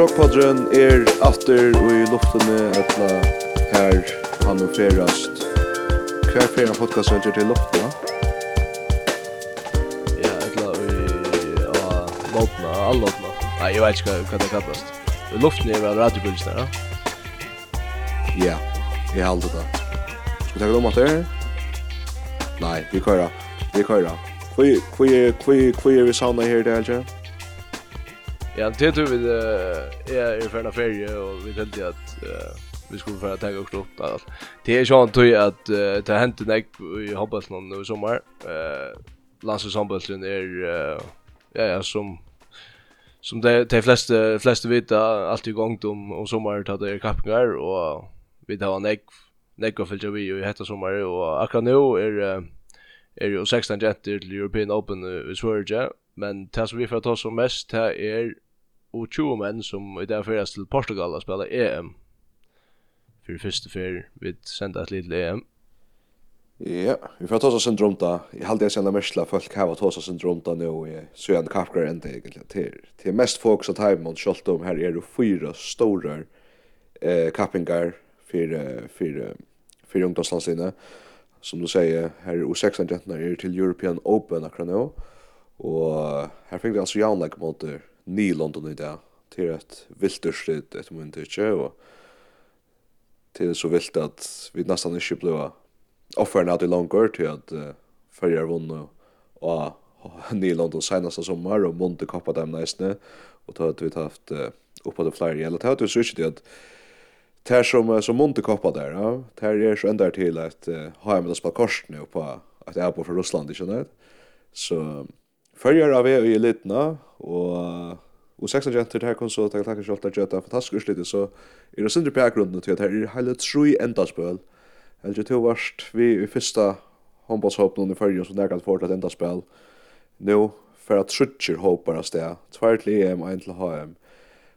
Rockpodren er atter og i luftene etla her han og ferast. Hver feran podcast er til luftene? Ja, etla i ja, lotna, all lotna. Nei, jeg vet ikke hva det kallast. I luftene er vel radiobilsen her, da? Ja, jeg halde det. Skal vi takke om at det er? Nei, vi køyra, vi køyra. Hvor er vi sauna her, det er ikke? Ja, det tror vi eh er i förna ferie och vi tänkte att vi skulle få ta oss upp allt. Det är sånn han tror att det hänt en i hoppbasen nu i sommar. Eh er, är ja ja som som de de flesta flesta vet, alt i gång om om sommar tar det kappingar och vi tar en ägg og fyllt vi i hette sommer, og akkurat nu är är ju 16 jenter till European Open i Sverige men det som vi får ta som mest det är og 20 menn som i dag fyrast til Portugal og spela EM. För första för vi sända et litet EM. Ja, vi får ta oss syndrom da Jag hade jeg sända mersla folk hava och ta oss syndrom da nu i Søyan Kapkar enda inte egentligen til mest fokus som hem och skolt om här är det fyra stora eh kappingar för för för ungdomslandslina. Som du säger, här er U16 jättarna er till European Open akkurat nu. Och her fikk vi altså jaunleik mot ny London i dag til et vilturstrid etter min tykje, og til så vilt at vi nesten ikke ble offeren at vi langer til at uh, fyrre vunnet og ny London senaste sommer, og munte kappa dem næstene, og til at vi har haft uh, oppa det flere gjelder, til at vi så ikke til at Tær som som Monte koppa der, ja. Tär er så ända till att ha med oss på korsen och på att jag är på för Russland, inte sant? Så följer av er i elitna och og 16 jenter det här kom så att jag tackar själva att göra fantastiskt urslit så är det sindre på bakgrunden till att här är hela tre ändaspel. Eller det varst vi i första handbollshoppen i förrige som nærkant kan få ett ändaspel. nå for at trutcher håper av sted det til EM og en til HM.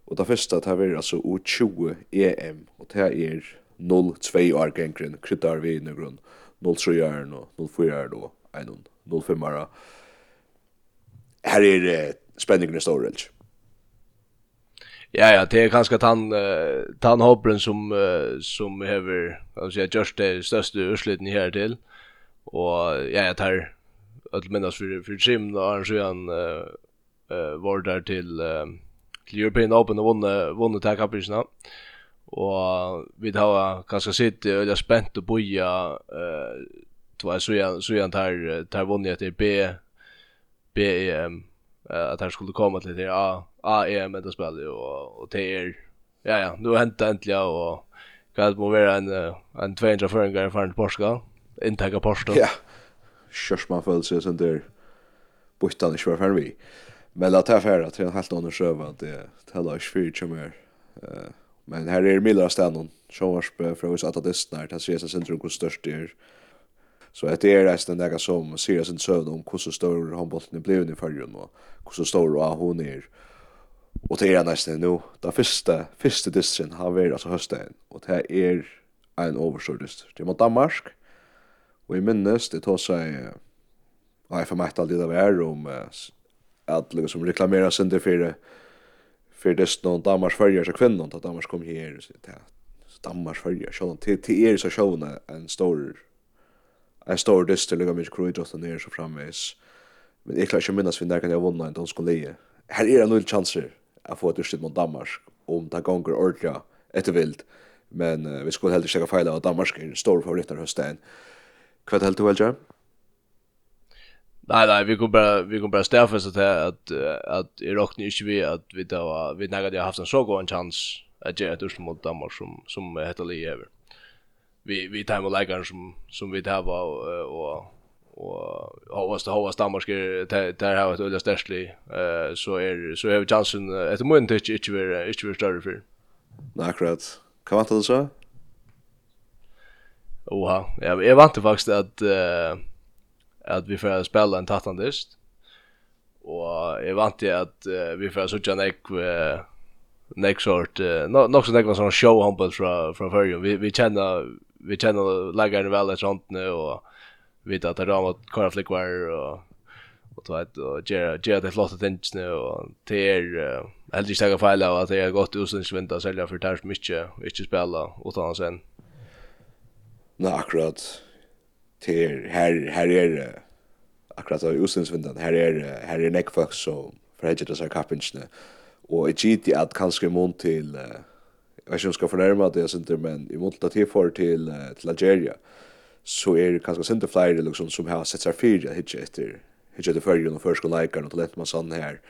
og det første det här blir alltså U20 EM og det er 0-2 år gengren kryddar vi nu grunn 0-3 år och 0-4 år då 0-5 år. Här är det spänningen i storrelse. Ja ja, det är kanske att han uh, han hoppren som uh, som behöver alltså jag just det största ursliten här till. Och ja, jag tar att minnas för för Jim då han så han eh uh, var där till uh, till European Open och vann vann det här kapitlet. Och vi har sitt och jag spänt och boja eh två så jag så jag tar tar vann jag till B B att han skulle komma till det A ah, ja, det spelet och, och det är ja ja, nu hänt äntligen och kan det vara en en 200 föringar en Portugal. Intäcka Portugal. Ja. Körs man föll sig sen där. Bortan i kvar vi. Men att här för att det är helt annorlunda sjö att det tälla ju för mer. Eh men här är Miller stannon. Showers för oss att det snart att ses centrum hur störst det är. Så att det är resten där som ser sin sövn om hur så stor handbollen blev i förrjun och hur så stor hon är. Er Och det är nästan nu. Det första första distrin har vært altså hösten och det är en överskördist. Det mot Danmark. Och i minnes det tar sig jeg får förmätt alltid det var om att liksom som reklamera sin det för för det någon Danmarks färger så kvinnan att Danmarks kom här så det Danmarks färger så till till er så sjövna en stor en stor dyster lukka mycket crew just ner så framvis men jag klarar inte minnas vi när kan jag vinna en dansk kollega här är en liten chanser att få ett ursäkt mot Danmark om det gånger ordentligt ett vilt. Men uh, vi skulle heller checka fejla av Danmark är en stor favorit av hösten. Hva er det du, Elger? Nej, nej, vi kunne bara, vi kunne bare stedfeste att, att, att i rock ni inte vi att vi, då vi när at har haft en så god en chans att ge ett ursmål mot Danmark som, som heter Lee Ever. Vi, vi tar med leikeren som, som vi tar og, och och hoppas det hoppas Danmark där där har ett öliga stärkli eh så är så är chansen ett moment inte inte vi inte vi större för. Nej, akkurat. Kan man ta det så? Oha, ja, jag vant faktiskt att uh, att vi får spela en tattandist. Och jag vant att uh, vi får söka en ek uh, next sort uh, no no så någon sån show humble från från förr Vi vi känner vi känner lagarna väl ett sånt nu och vet att det ramar kvar flickvar och och då att och göra Gerard det flotta tänds nu och ter helt inte tagga fel av att det har gått usens vinter sälja för tars mycket och inte spela utan sen. Nej akkurat ter här här är akkurat av usens vinter här är här är neckfax så för att det så kapinchne och ett GT att kanske mont till Jag vet inte om jag ska förnärma det, men i mån till för till Algeria så är det kanske sent flyger liksom som har sett sig fyra hitch efter hitch efter förra och första likern och talent man sån här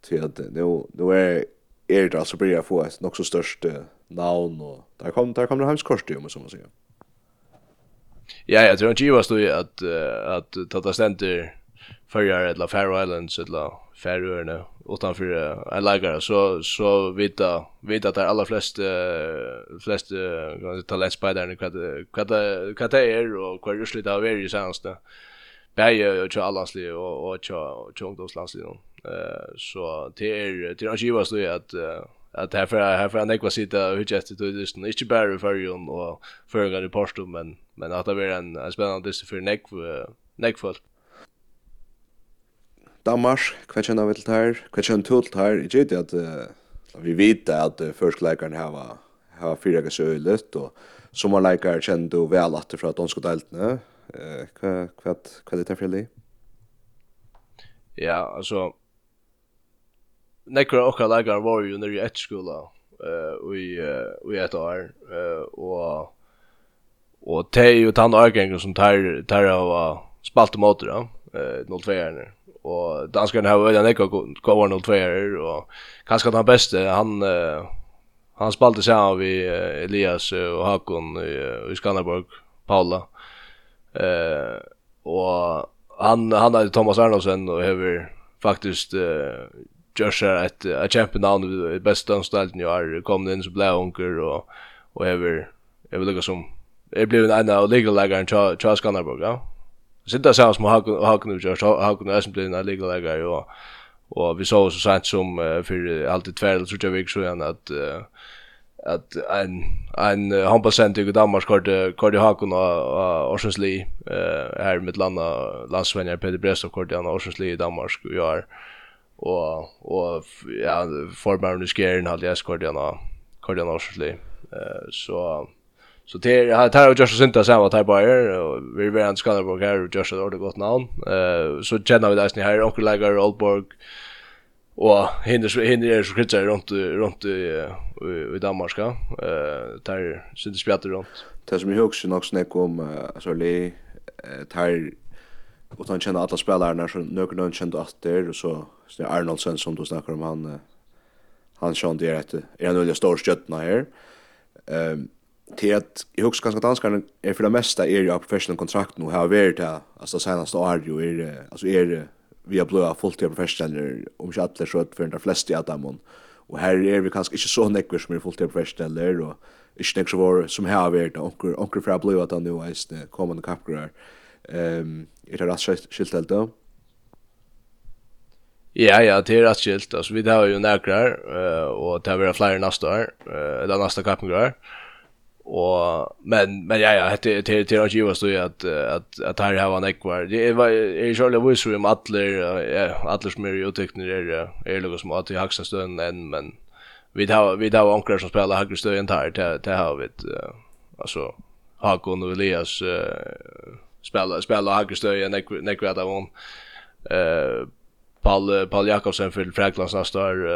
till att nu nu är är det alltså börjar få ett något så störst namn och där kom där kommer hemskorst ju om man säger. Ja, jag tror att Givas då att att ta ständer förra eller Faroe Islands eller Färöarna utanför en lagare så så vita vita att det allra flest uh, flest uh, talentspelarna vad vad vad det är och vad just lite av varje sens där. Bäje och Charlesli och och Chongdoslandsli. Eh så det är det är ju vad så att att här för här för en ekva sitta och hur just det är inte inte bara för ju och för en gång men men att det blir en spännande dist för Nick Nick folk. Danmark, hva kjenner vi til her? Hva kjenner du til her? Jeg vet at uh, vi vet at uh, førstleikeren her var, var fire gass øylet, og sommerleikere kjenner du vel at fra danske deltene. Uh, hva, hva, hva er det til for deg? Ja, altså, nekra okra leikere var jo nere i etterskola, uh, i, uh, i et år, uh, og Og det er jo den årgjengen som tar, tar av spalt og måter, ja. Uh, 02-erne og danskarna har ödan ekko går nog tvär och kanske den bästa han uh, han spalte sig av vi uh, Elias och Hakon i, uh, i Skanderborg Paula. Eh och han han hade Thomas Arnoldsen och över faktiskt eh Josh är ett ett champion down i bästa stället nu har kommit in så blå onkel och och över jag vill lika som jag blev en av legal i Charles Skanderborg ja sitta sammen som Hakon Hakon och så Hakon är som blir en legal ju och och vi såg så sent som för alltid tvär eller jag vi så igen att att en en han procent i Danmark kort kort Hakon och Orsensli eh här med landa landsvänner Peter Brest och kort Orsensli i Danmark gör och och ja förbarnen skärn hade jag kort Orsensli eh så Så det här tar jag just synta samma typ av och vi är en Skanderborg här och just det gott namn. Eh så känner vi där här och Lager Oldborg och hinner hinner är så kretsar runt runt i i Danmark ska. Eh där sitter spjatter runt. Det som jag också nog snack om alltså le tar och han känner alla spelarna så några någon kände att det och så så Arnoldsen som du snackar om han han kände det att är en väldigt stor stjärna här. Ehm till att jag också ganska danskarna är för det mesta är ju professional kontrakt nu har varit det alltså senaste året ju är alltså är vi har blivit fulltid professionaler om inte alla så för de flesta av dem och här är vi kanske inte så näckvis som är fulltid professionaler och inte näckvis var som har varit och onkel för att blöa att nu är det kommande kapgrar ehm är det rätt skilt helt då Ja, ja, det er rett skilt. Altså, vi har jo nærkere, och og det har vært flere neste år, eller neste kapgrar och men men ja ja det det det har ju så att att att här har han ekvar det var är ju själva visst om alla alla som är utekniker är är lugg som att i haxa stunden än men vi har vi har ankrar som spelar högre stöjen där det det har vi alltså Hakon och Elias spelar spelar högre stöjen nekvar där hon. Eh Paul Paul Jakobsen för Franklands nästa år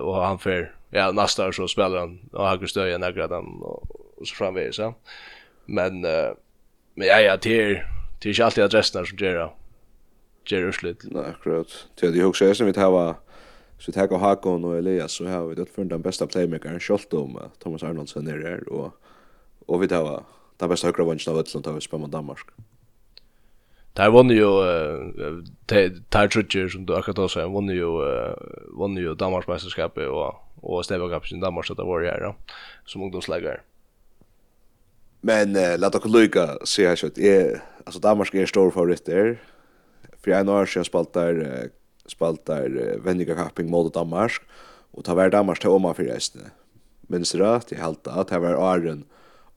och han för ja nästa år så spelar han och högre stöjen nekvar där och och så framvägs så. Men uh, men ja ja till till inte alltid adressen som gör det. gör det slut. Nej, akkurat. Till det också är som vi tar så vi tar Hakon och Elias så har vi det för den bästa playmakern skolt om Thomas Arnoldsen är där och och vi tar den bästa högra vänstern av Ötland tar vi spela mot Danmark. Där vann ju Tar Trutcher som du akkurat sa, vann ju vann ju Danmarks mästerskap och och Stävakapsen Danmark så det var ju här då som ungdomsläggare. Men uh, låt oss lycka se här så att är alltså Danmark är stor favorit där. För jag när jag spaltar uh, spaltar uh, Vendiga Kapping mot Danmark och tar värd Danmark till om för resten. Men så rätt till helt att det var Arden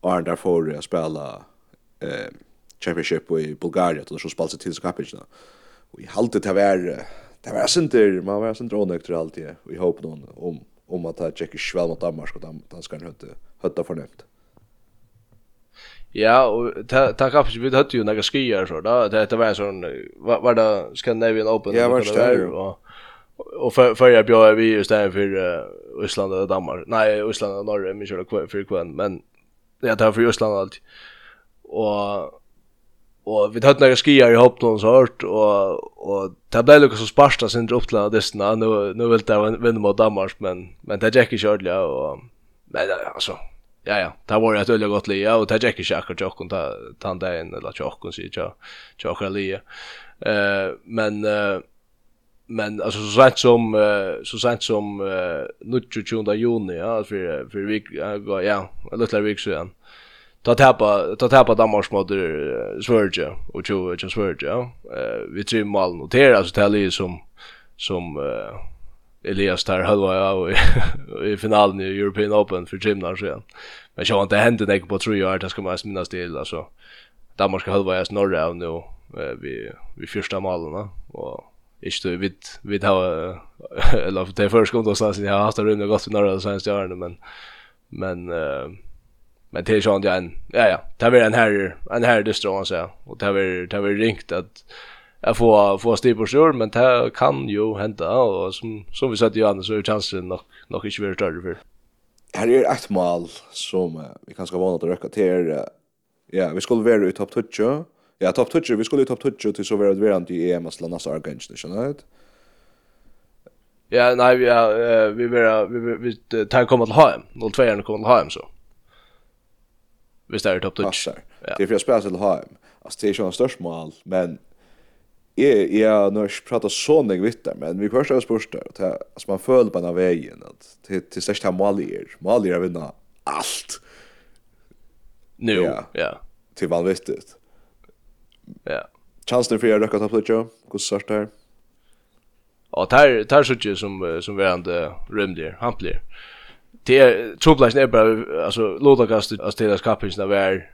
Arden där får jag spela eh championship i Bulgarien och så spaltar till Kapping. Och i haltet det var det var synter man var synter onökt alltid i hopp någon om om att ta checka sväl mot Danmark och danskarna hade hötta förnämt. Ja, og ta ta kaffe vi hade ju några skier så då. Det det var en sån var, var det Scandinavian Open ja, var det där och och för för jag bjöd vi just där för uh, Island och Danmark. Nej, Island och Norge men körde för kvar men det tar för Island allt. Och och vi hade några skier i hopp någon sort och och det blev lite så sparsta sin upp till det Nu nu vill det vinna mot Danmark men men det gick ju ordentligt och men alltså ja ja, det var ett öliga gott lia och det gick inte akkurat jag kunde ta han där en eller jag kunde se jag jag kunde lia. Eh men uh, men alltså så sent som uh, så sent som uh, 22 juni ja för för vik ja, ja en liten vik sedan. Ta tappa ta tappa Danmark mot Sverige och 20 Sverige ja. Eh vi tre mål notera så det är som som uh, Elias tar halva ja, i, i finalen i European Open för gymnar sen. Men jag har inte hänt det på tre år, det ska man minnas till alltså. Danmark ska halva i norra av nu vi vi första målen och inte vi vi har eller det första gången då så jag har haft runt gott i norra sen jag men men men det är ju ändå en ja ja, det är en här en här det står så och det är det är ringt att att få få stå på sjön men det kan ju hända och som som vi sa till Johannes så är chansen nog nog inte väldigt större för. Här är ett mål som vi kan ska vara att röka till ja, vi skulle vara i topp 20. Ja, topp 20, vi skulle i topp 20 till så vara det värant i EM att landa så argentin, känner du? Ja, nej, vi är, vi är, vi vi vi tar komma till HM. 02 kommer till HM så. Vi står i topp 20. Ja. Det är för att spela till HM. Alltså det är ju en störst mål, men jeg, jeg nu har ikke pratet så länge vitt där men vi första spurs där att altså, man føler på den vägen att till till Malier, målier målier vinna allt. Nu, ja. ja. Till vanvettigt. Ja. Chansen för att röka ta plutjo, hur sort där. Ja, där där så som som värande rymdler, hampler. Det är trubbeln är bara alltså låta kastet att deras kapingen där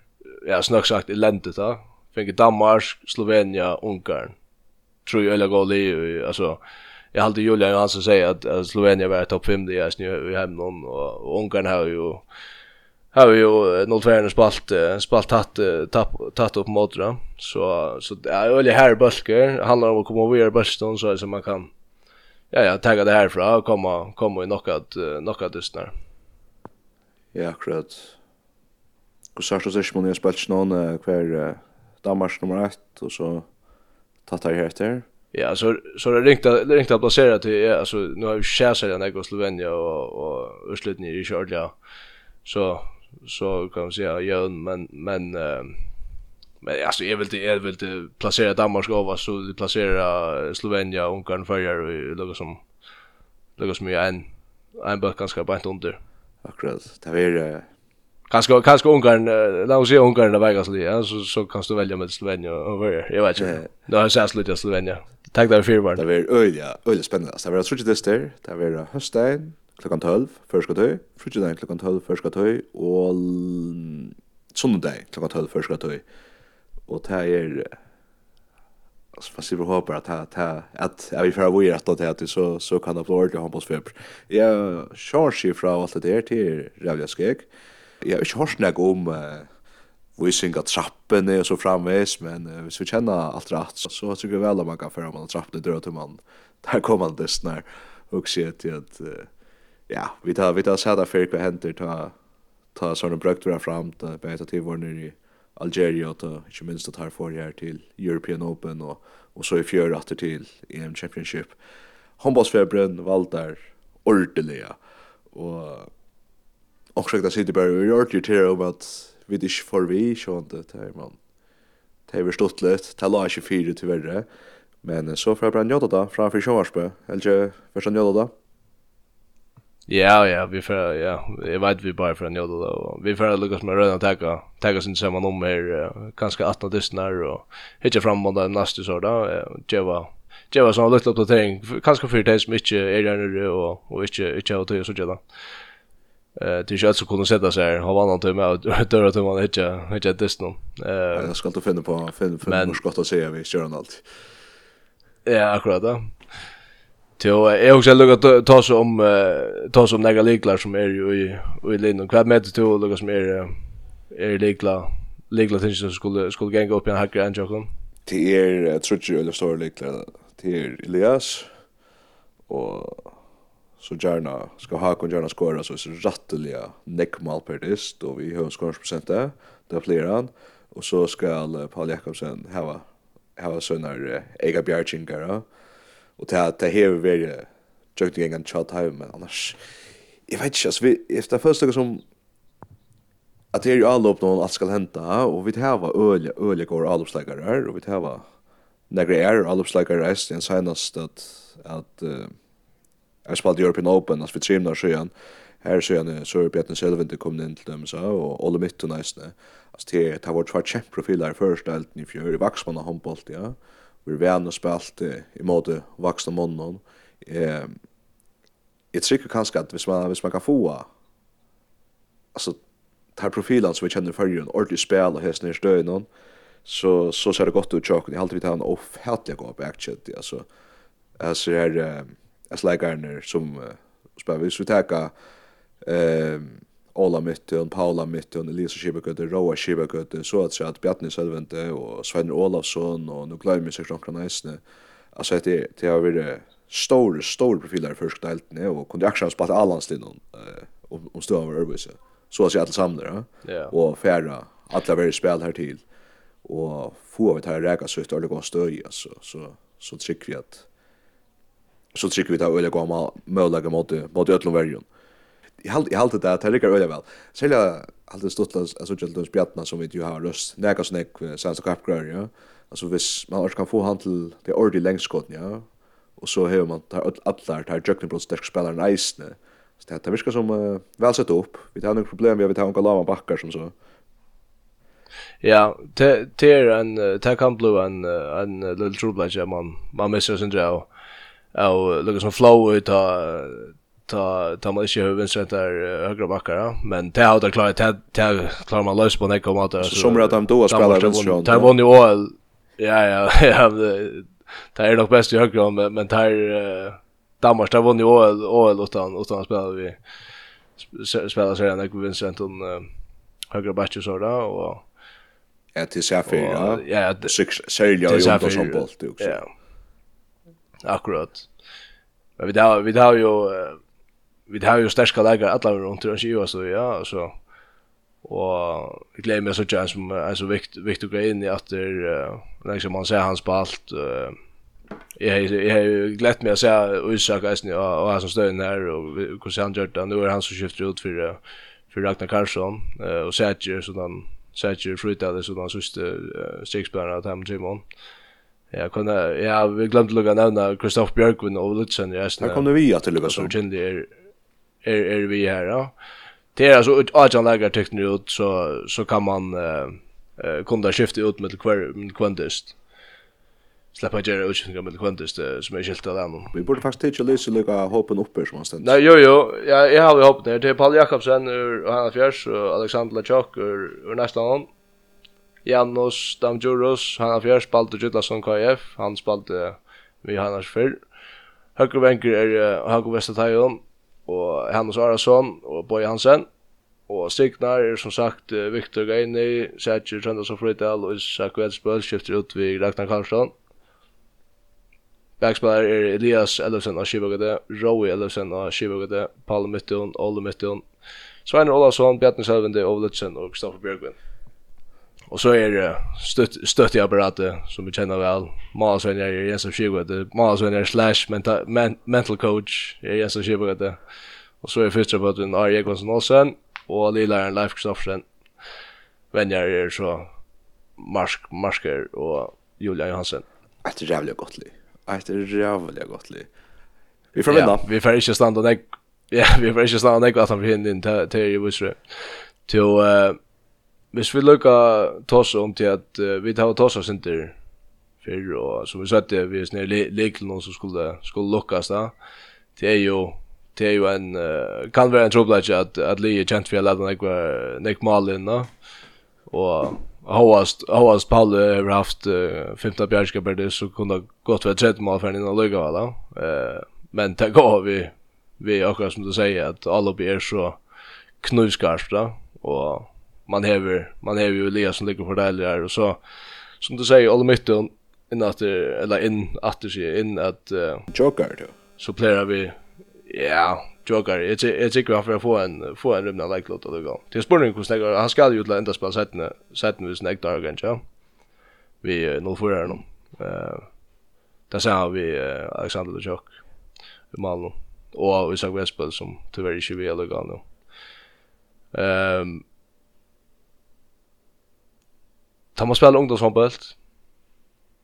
ja snackt sagt eländigt då. Fänge Danmark, Slovenien, Ungarn tror jag eller goalie alltså jag hade Julia Johansson säga att, att Slovenien var topp 5 det är nu i någon och, och Ungern har ju har ju Nordfärden spalt spalt tatt tapp tatt upp mot då så så det är öle här busker handlar om att komma över Boston så som man kan ja ja tagga det härifrån och komma komma i knockout knockout dystnar. Ja, akkurat. Och så har sørst må man ju spalt någon kvar Danmark nummer 1 och så tattar heter. Ja, så så det ringte det ringt att placera till ja, alltså nu har vi Chelsea att gå Slovenien och och Östland i Georgia. Så så kan man säga ja men men uh, men alltså jag vill inte jag vill inte placera Danmark över så det placera Slovenien och Ungern för och något som något som är en en bok ganska bänt under. Akkurat. Det är Kanske kanske Ungern låt oss se Ungern där Vegas ja, så så kan du välja med Slovenien och Norge. Jag vet inte. Då har jag sett Slovenien. Tack där för var. Det är öliga, öliga spännande. Det var trutje det där. Det var hösten klockan 12 första dag, trutje klockan 12 första dag och söndag klockan 12 första dag. Och det är alltså fast vi hoppas att att att jag vi får vara rätt att det så så kan det bli ordentligt hoppas för. Jag kör sig från allt det där till Ravja Skek. Jeg har ikke hørt noe om uh, vising av trappene og så framvis, men uh, hvis vi kjenner alt rett, så, så tykker jeg vel at man kan føre man trappene dør til man. Der kommer man dessen her, og sier til at, uh, ja, vi tar, vi tar seg der før hva henter, ta, ta sånne brøkter fram, ta beta til vår nere i Algeria, ta, ikke minst at her får her til European Open, og, og så i fjør etter til EM Championship. Håndballsfebren valgte der ordelig, og Och så där sitter bara och gör det till om att vi det för vi så inte där man. Det är förstått lätt. ta la sig fyra värre Men så för jag bränna då från för Sjövarsbö. Eller första då då. Ja, ja, vi får ja, jag vet vi bara för en jodda då. Vi får lucka med röna tacka. Tacka sin samman om här ganska att det och hitta fram mot den nästa så där. Jeva. Jeva så lite uppdatering. Kanske för det som inte är där nu och och inte inte har det så jävla. Eh det är ju så kunna sätta sig här har annan timme med dörra till man inte inte dess någon. Eh jag ska inte finna på finna för hur ska säga vi kör allt. Ja, akkurat det. Jo, jag också lukar ta så om ta som några liklar som är ju i i linjen. Kvad med det till lukar som är är liklar liklar tills skulle skulle gänga upp i en hacker and jocken. Det er tror jag eller står liklar. Det Elias och så gärna ska ha kon gärna skora så är det rättliga neckmal per dist och vi har skorsprocent där. Där fler han och så ska Paul Jakobsen ha ha sånar Ega Bjarchinkara och ta ta här vi jukt igen en chat hem men annars jag vet inte så vi efter första som att det är ju alla upp någon att ska hända och vi tar var öl öl går alla uppslagare och vi har några är alla uppslagare resten senast att att uh, jeg spalte European Open, altså vi trimmer sjøen, her sjøen så er Bjarten Selvinde kom inn til dem, så, og Ole Mitt og næsne, altså det, det har vært tvær kjemprofiler i første delten i fjør, i Vaksmann og håndbolt, ja, vi er venn og spalt i, mode måte Vaksmann månen, eh, jeg trykker kanskje at hvis man, hvis man kan få, altså, tar profilen som vi kjenner en ordentlig spil og hesten i støynen, så så ser det gott ut chocken. Jag har alltid vi tar en off helt jag går på action alltså. Alltså är as läkarna som uh, spelar vi så tacka ehm Ola Mytton, Paula Mytton, Elisa Kibbekötte, Roa Kibbekötte, så att säga att Bjarni Selvente och Sven Olafsson och nu glömmer sig från Kronajsne. Alltså det, det har varit stor, stor profiler i första delten och kunde också ha spelat allans någon eh, om, om stövan var övrigt. Så att säga alla samlar ja? och färra alla varje spel här till och få av det här räka så ett ordentligt gott stöj alltså. Så, så, så tycker vi att så trykker vi det øyla gamma møllaga mot mot öllum verjon. Jeg halt jeg halt det at Rickard øyla vel. Selja halt det stort altså gelt oss bjartna som vi ju har röst. Näka snack sen så kapgrör ja. Alltså hvis man kan få han til det ordi längskott ja. Och så hör man tar allar tar jökna blott stark spelaren Eisne. Så det virkar som uh, väl sett upp. Vi har några problem vi har vi tar en lama backar som så. Ja, det det är en det kan bli en en little trouble man man missar sin draw och lukar som flow ut ta ta ta man inte huvud så där högra backar men det har det klarat det klarar man lös på när kommer att så som att de då spelar vänster där vann ju all ja ja ja det är nog bäst i högra men men där Danmark där vann ju all all utan utan spelar vi spelar så där när Vincent om högra backen så där och Ja, till Safir, ja. Ja, Sörja och Jontas som bolt också. Ja, Akkurat. Men vi har vi har ju vi har ju starka läger alla runt runt ju så ja så och jag glömmer så chans som alltså viktigt att gå in i att det liksom man ser hans på allt jag jag glätt mig att se Isak Eisen och och han som står där och hur han gör det nu är han som skiftar ut för för Ragnar Karlsson och Sätjer sådan Sätjer frutade sådan sista sexspelare att han Simon. mån. Ja, kan ja, vi glömde lugga nämna Kristoff Björkvin och Lutsen i Esten. Här kommer vi att lugga så. Så kände er, er, er vi här, ja. Det är alltså Adjan lägger tecknar ut så, så kan man uh, kunna skifta ut med kvantist. Släppa inte göra utskiftningar med kvendist som är skilt av den. Vi borde faktiskt inte lysa lugga hoppen uppe som han ständigt. Nej, jo, jo. Ja, jag har ju hoppen här. Det är Paul Jakobsen ur Hanna Fjärs och Alexander Lachok ur, ur nästa hand. Janus Damjuros, han har fjär spalt och gytla som KF, han spalt uh, vi hannars fyrr. Högre vänker är uh, Hago Vestertajon, og Hannes Arason, og Boy Hansen. Og Stignar er som sagt uh, Viktor Gaini, Sætjer Trøndas og Frydal, og Isak Vedsbøl skifter ut vid Ragnar Karlsson. Backspelare er Elias Ellefsen av Kivagade, Roy Ellefsen av Kivagade, Palle Mytton, Olle Mytton, Svein Olavsson, Bjarni Ove Ovletsen og Kristoffer Bjørgvin. Och så är det stött som vi känner väl. Mars är det Jens Schibgade, Mars är slash mental, men, mental coach Jens Schibgade. Och så är första på den Arje Ekonsson Olsen och lillaren Leif Kristoffersen. Vänner är så Marsk Marsker och Julia Johansen. Ett jävligt gott liv. Ett jävligt gott liv. Vi får vinna. vi får inte stanna nek... Ja, vi får inte stanna nek att han blir in till till Jösre. Till eh hvis vi lukka tosa om til at uh, vi tar tosa sinter fyrr, og som vi søtte, vi er snir noen som skulle, skulle lukkas da, det er jo, det er jo en, uh, kan være en trobladje at, at li er kjent for jeg lade nek, nek mal inn da, og Håast, Håast Paul har haft uh, 15 bjärskapar det så kunde gått vid 30 mål för innan lugga va då. Eh, men det går vi, vi akkurat som du säger att alla blir så knivskarpt då. Och man hever man hever ju Elias som ligger för där och så som du säger all mitten in att eller in att sig in att uh, Joker då. Så player vi ja, Joker. Jag jag tycker att jag får en få en rymna like låt det gå. Till spårning hur snäggar han ska ju ända spela sätten sätten vi snäggt där kanske. Vi nå får det någon. Eh där ser vi uh, Alexander Lejok i Malmö och Isak Westberg som tyvärr inte vill gå nu. Ehm tar man spela ungdomshandboll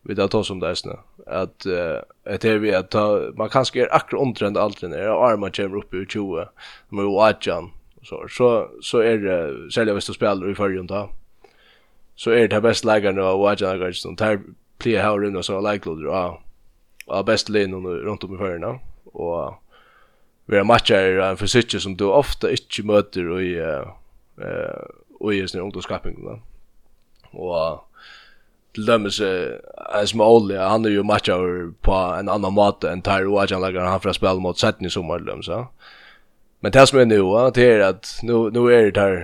vi tar ta som det är att uh, att det vi att ta, man kanske är akkurat under den aldrig när armar kommer upp ur 20 men ju atjan så så så är det selja hvis du spelar i förrjun då så är det bäst lägen av och atjan går som tar plia här runt så like loader ja ja bäst linjen runt om i förrjun och vi har matcher en fysiker som du ofta inte möter i uh, uh, i sin nu ungdomsskapen då og til dømes en som er Oli, han er jo matcher på en annan måte enn Tyre Wajan lager han for å spille mot setten i sommer, så. Men det som er nu, det er at nu, nu er det der,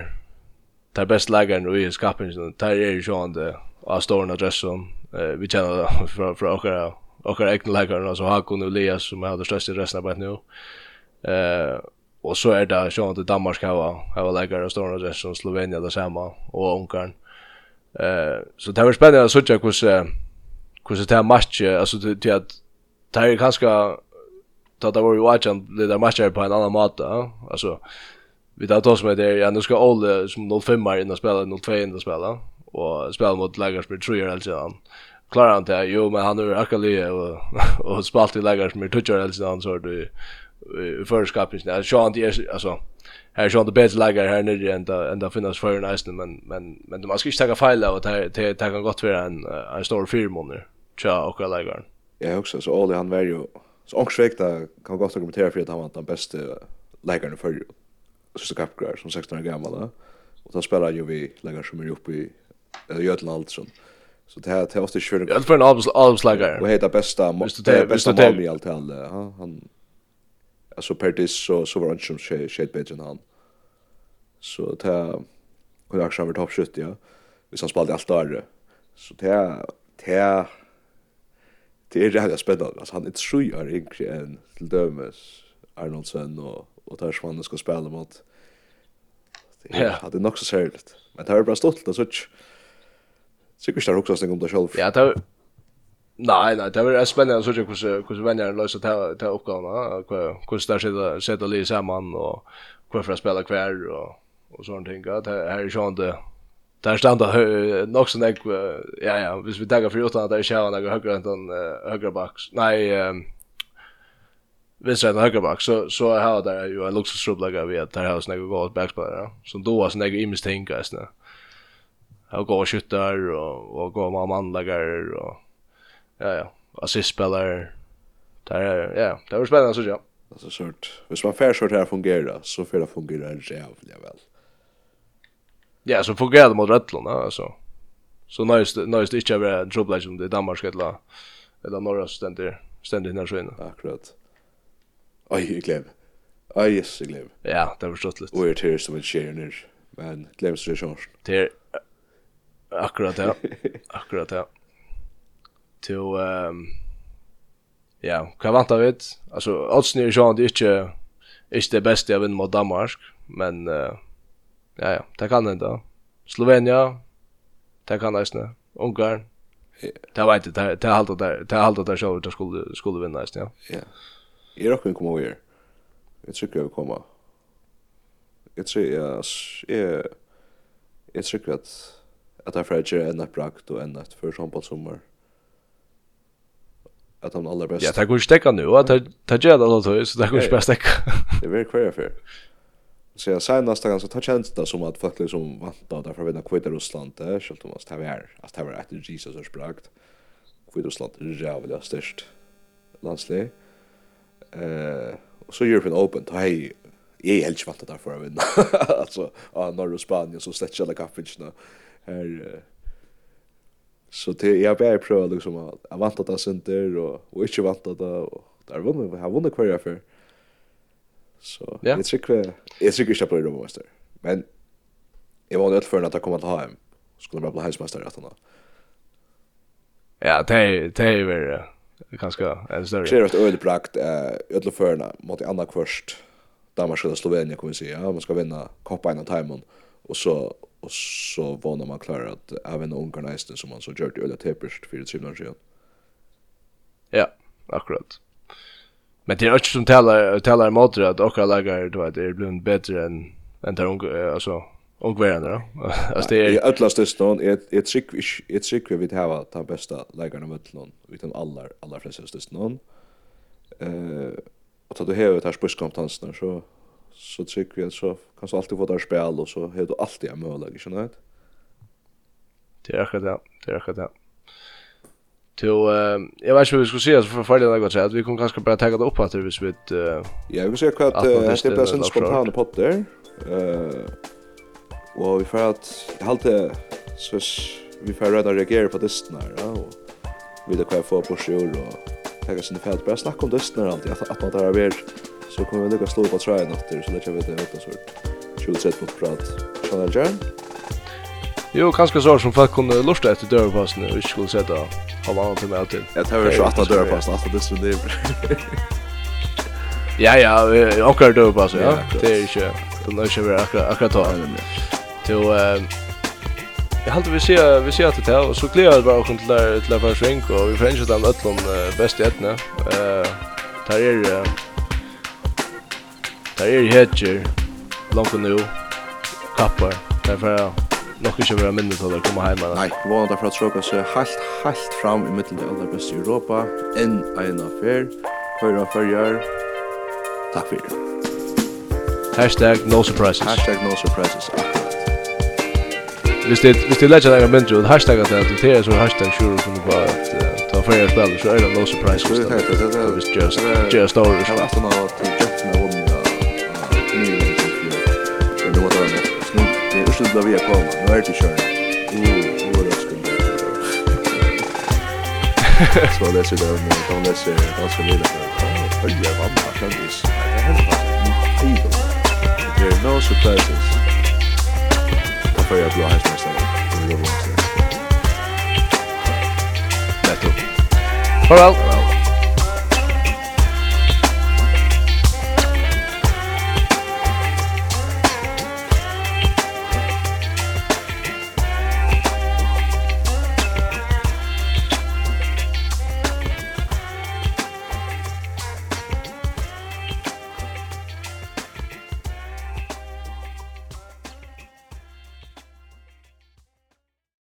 der beste lageren i skapen, der er jo sånn det av stående adressen, eh, vi kjenner det fra, fra åkere, åkere egne lageren, altså Hakon og Elias, som er det største resten av nå. Eh, og så er det sånn at Danmark har, har lagere av stående adressen, Slovenia det samme, og Ungarn. Eh så det var spännande att söka hur så hur det här matchen alltså det det att det är kanske att det var ju watchen det där matchen på en annan måta alltså vi tar oss med det ja nu ska Olle som 05 är inne och spela 02 in och spela och spela mot Lagersberg tror jag alltså han klarar han det? Jo men han är akkurat och och spalt i Lagersberg tror jag alltså han så det i förskapet så alltså Sean det alltså här så det bättre lägger här nere än där än där finnas för en isen men men men de måste ju ta fel av att det det kan gott vara en en stor firmonner tja och alla lägger ja också så all han var ju så ångsvägt kan gott argumentera för att han var den bästa läggaren för så kapgrar som 16 år gammal och då spelar ju vi läggaren som är uppe i Göteland sånt Så det här det måste ju köra. Jag för en arbetslagare. Och heter bästa, det bästa mål i allt han han alltså per dis så så var han som shade bättre än han. Så ta kunde jag köra topp 70 ja. Vi som spelade allt där. Så ta ta det är jävla spännande. Alltså han är så gör egentligen en till dömes Arnoldsen och och där Svanen ska spela mot. Det är hade nog så särskilt. Men det är bara stolt och så. Sikkert är också snyggt om det själv. Ja, det Nei, nei, det er spennende å se hvordan vennerne løser til, til oppgavene, hvordan de sitter, litt sammen, og hvorfor de spiller hver, og, og sånne ting. Det her er sånn det, det er stand nok som jeg, ja, ja, hvis vi tenker for uten at er ikke har noe høyre enn høyre bak, nei, um, venstre enn høyre bak, så, så har det jo en luksusrubbelegger ved at det har jeg gått bakspillere, som da har jeg imest ting, jeg har gått skytter, og, og gått med mannlegger, og Ja, ja. Assistspelare. där är, ja, det var spännande så ja. Alltså sort. Hvis man fair short här fungerar så för det fungerar jävligt väl. Ja, så fungerar det mot Rödlund alltså. Så nice nice det inte är trouble som det Danmark eller eller norra ständer ständer när så inne. Akkurat. Oj, jag glöm. Oj, yes, jag glöm. Ja, det var stort lite. Och det är som en share men glöms det sjön. Det är akkurat ja. Akkurat ja till ehm ja, kan vänta vet. Alltså oddsen är ju sånt inte inte det bästa jag vinner mot Danmark, men uh, ja ja, det kan hända. Slovenia, det kan nästan. Ungarn. Det var inte det det hållt där, det hållt där så det skulle skulle vinna nästan, ja. Ja. Är det också kommer över. Jag tror jag kommer. Jag tror jag är jag tycker att att det är för att göra en brakt och en natt för sån på sommar att han allra bäst. Ja, det går inte stäcka nu. Att det ger det alltså så det går inte bäst stäcka. Det blir kvar för. Så jag sa nästa gång så tar chans det som att faktiskt som vänta därför vinna kvitt Ryssland där om att måste ha är att var rätt Jesus har sprakt. Kvita Ryssland är jävla störst landslig. Eh och så European Open hej jag är helt vant att därför vinna. alltså ja norra Spanien så släcker alla kaffet. Här Så det jag bara prövar liksom att jag vant att det center och och inte vant att det och där vunnit har vunnit kvar för. Så yeah. jag tycker jag tycker jag på det måste. Men jag var nöjd för att jag kommer att ha hem. Skulle bara bli hemsmästare att han. Ja, det är det är väl ganska en större. Det är ett öde prakt eh ödla förna mot i andra först. Danmark och Slovenien kommer se. Ja, man ska vinna koppa en timon och så och så vånar man klarar att även ungarna nästan som man så gjort öliga teperst för det synar sig. Ja, akkurat. Men det är också som talar talar emot det att åka lägger då att det blir bättre än än där unga alltså och då. Alltså det är alla största är ett trick ett trick vi vill ha ta bästa lägarna mot någon utan alla alla flesta största någon. Eh och ta du har ett här spörskompetensen så så tycker jag så kan så alltid få där spel och så har du alltid en möjlighet, inte sant? Det är akkurat det, det är akkurat det. Till eh jag vet inte hur vi ska se så för färdigt något så att vi kommer kanske bara ta det upp att det vi vet eh Ja, vi vill se vad att det blir sån spontana potter. Eh och vi får att jag hålla så vi får rädda reagera på dysten här ja, och vi det kan få på sjur och ta sig en fält bara snacka om dysten här alltid att att det har varit så kommer vi lyckas slå på tröjan efter så det kan vi det åt sort. vart. mot prat. Kan jag göra? Jo, kanskje så som folk kunne lortet etter dørpassen og ikke skulle sette annan til meg til. Jeg tar vel så 18 dørpassen, 18 det Ja, ja, akkurat dørpassen, ja. Det er ikke, det er ikke akkurat, akkurat ta. Til, Jag hade vi ser vi ser att det här och så klär jag bara och till där till där för svink och vi får inte den öllon bäst i ett nu. Eh där är det Det er hedger, langt nu, kappar, derfor nok ikke være minnet til å komme hjem. Nei, vana derfor at Stroka seg helt, helt fram i midten til aller beste i Europa, enn en affær, høyre affærgjør. Takk for det. Hashtag no surprises. Hashtag no surprises, akkurat. Hvis det hvis det lägger några mindre och hashtag att det är så hashtag sure kommer på att ta fler spel så är det no surprise. Det är just just over. Jag har haft något illa vi har kommit. Nu är det kört. Mm, nu är det skulle. Så det sitter jeg med. Kan det se ganska lite Åh, Ja, det är vanligt. Det känns. Det är helt fantastiskt. Det är no surprises. Da får jeg blå hästmästare. Det är bra. Netto. Farvel. Farewell.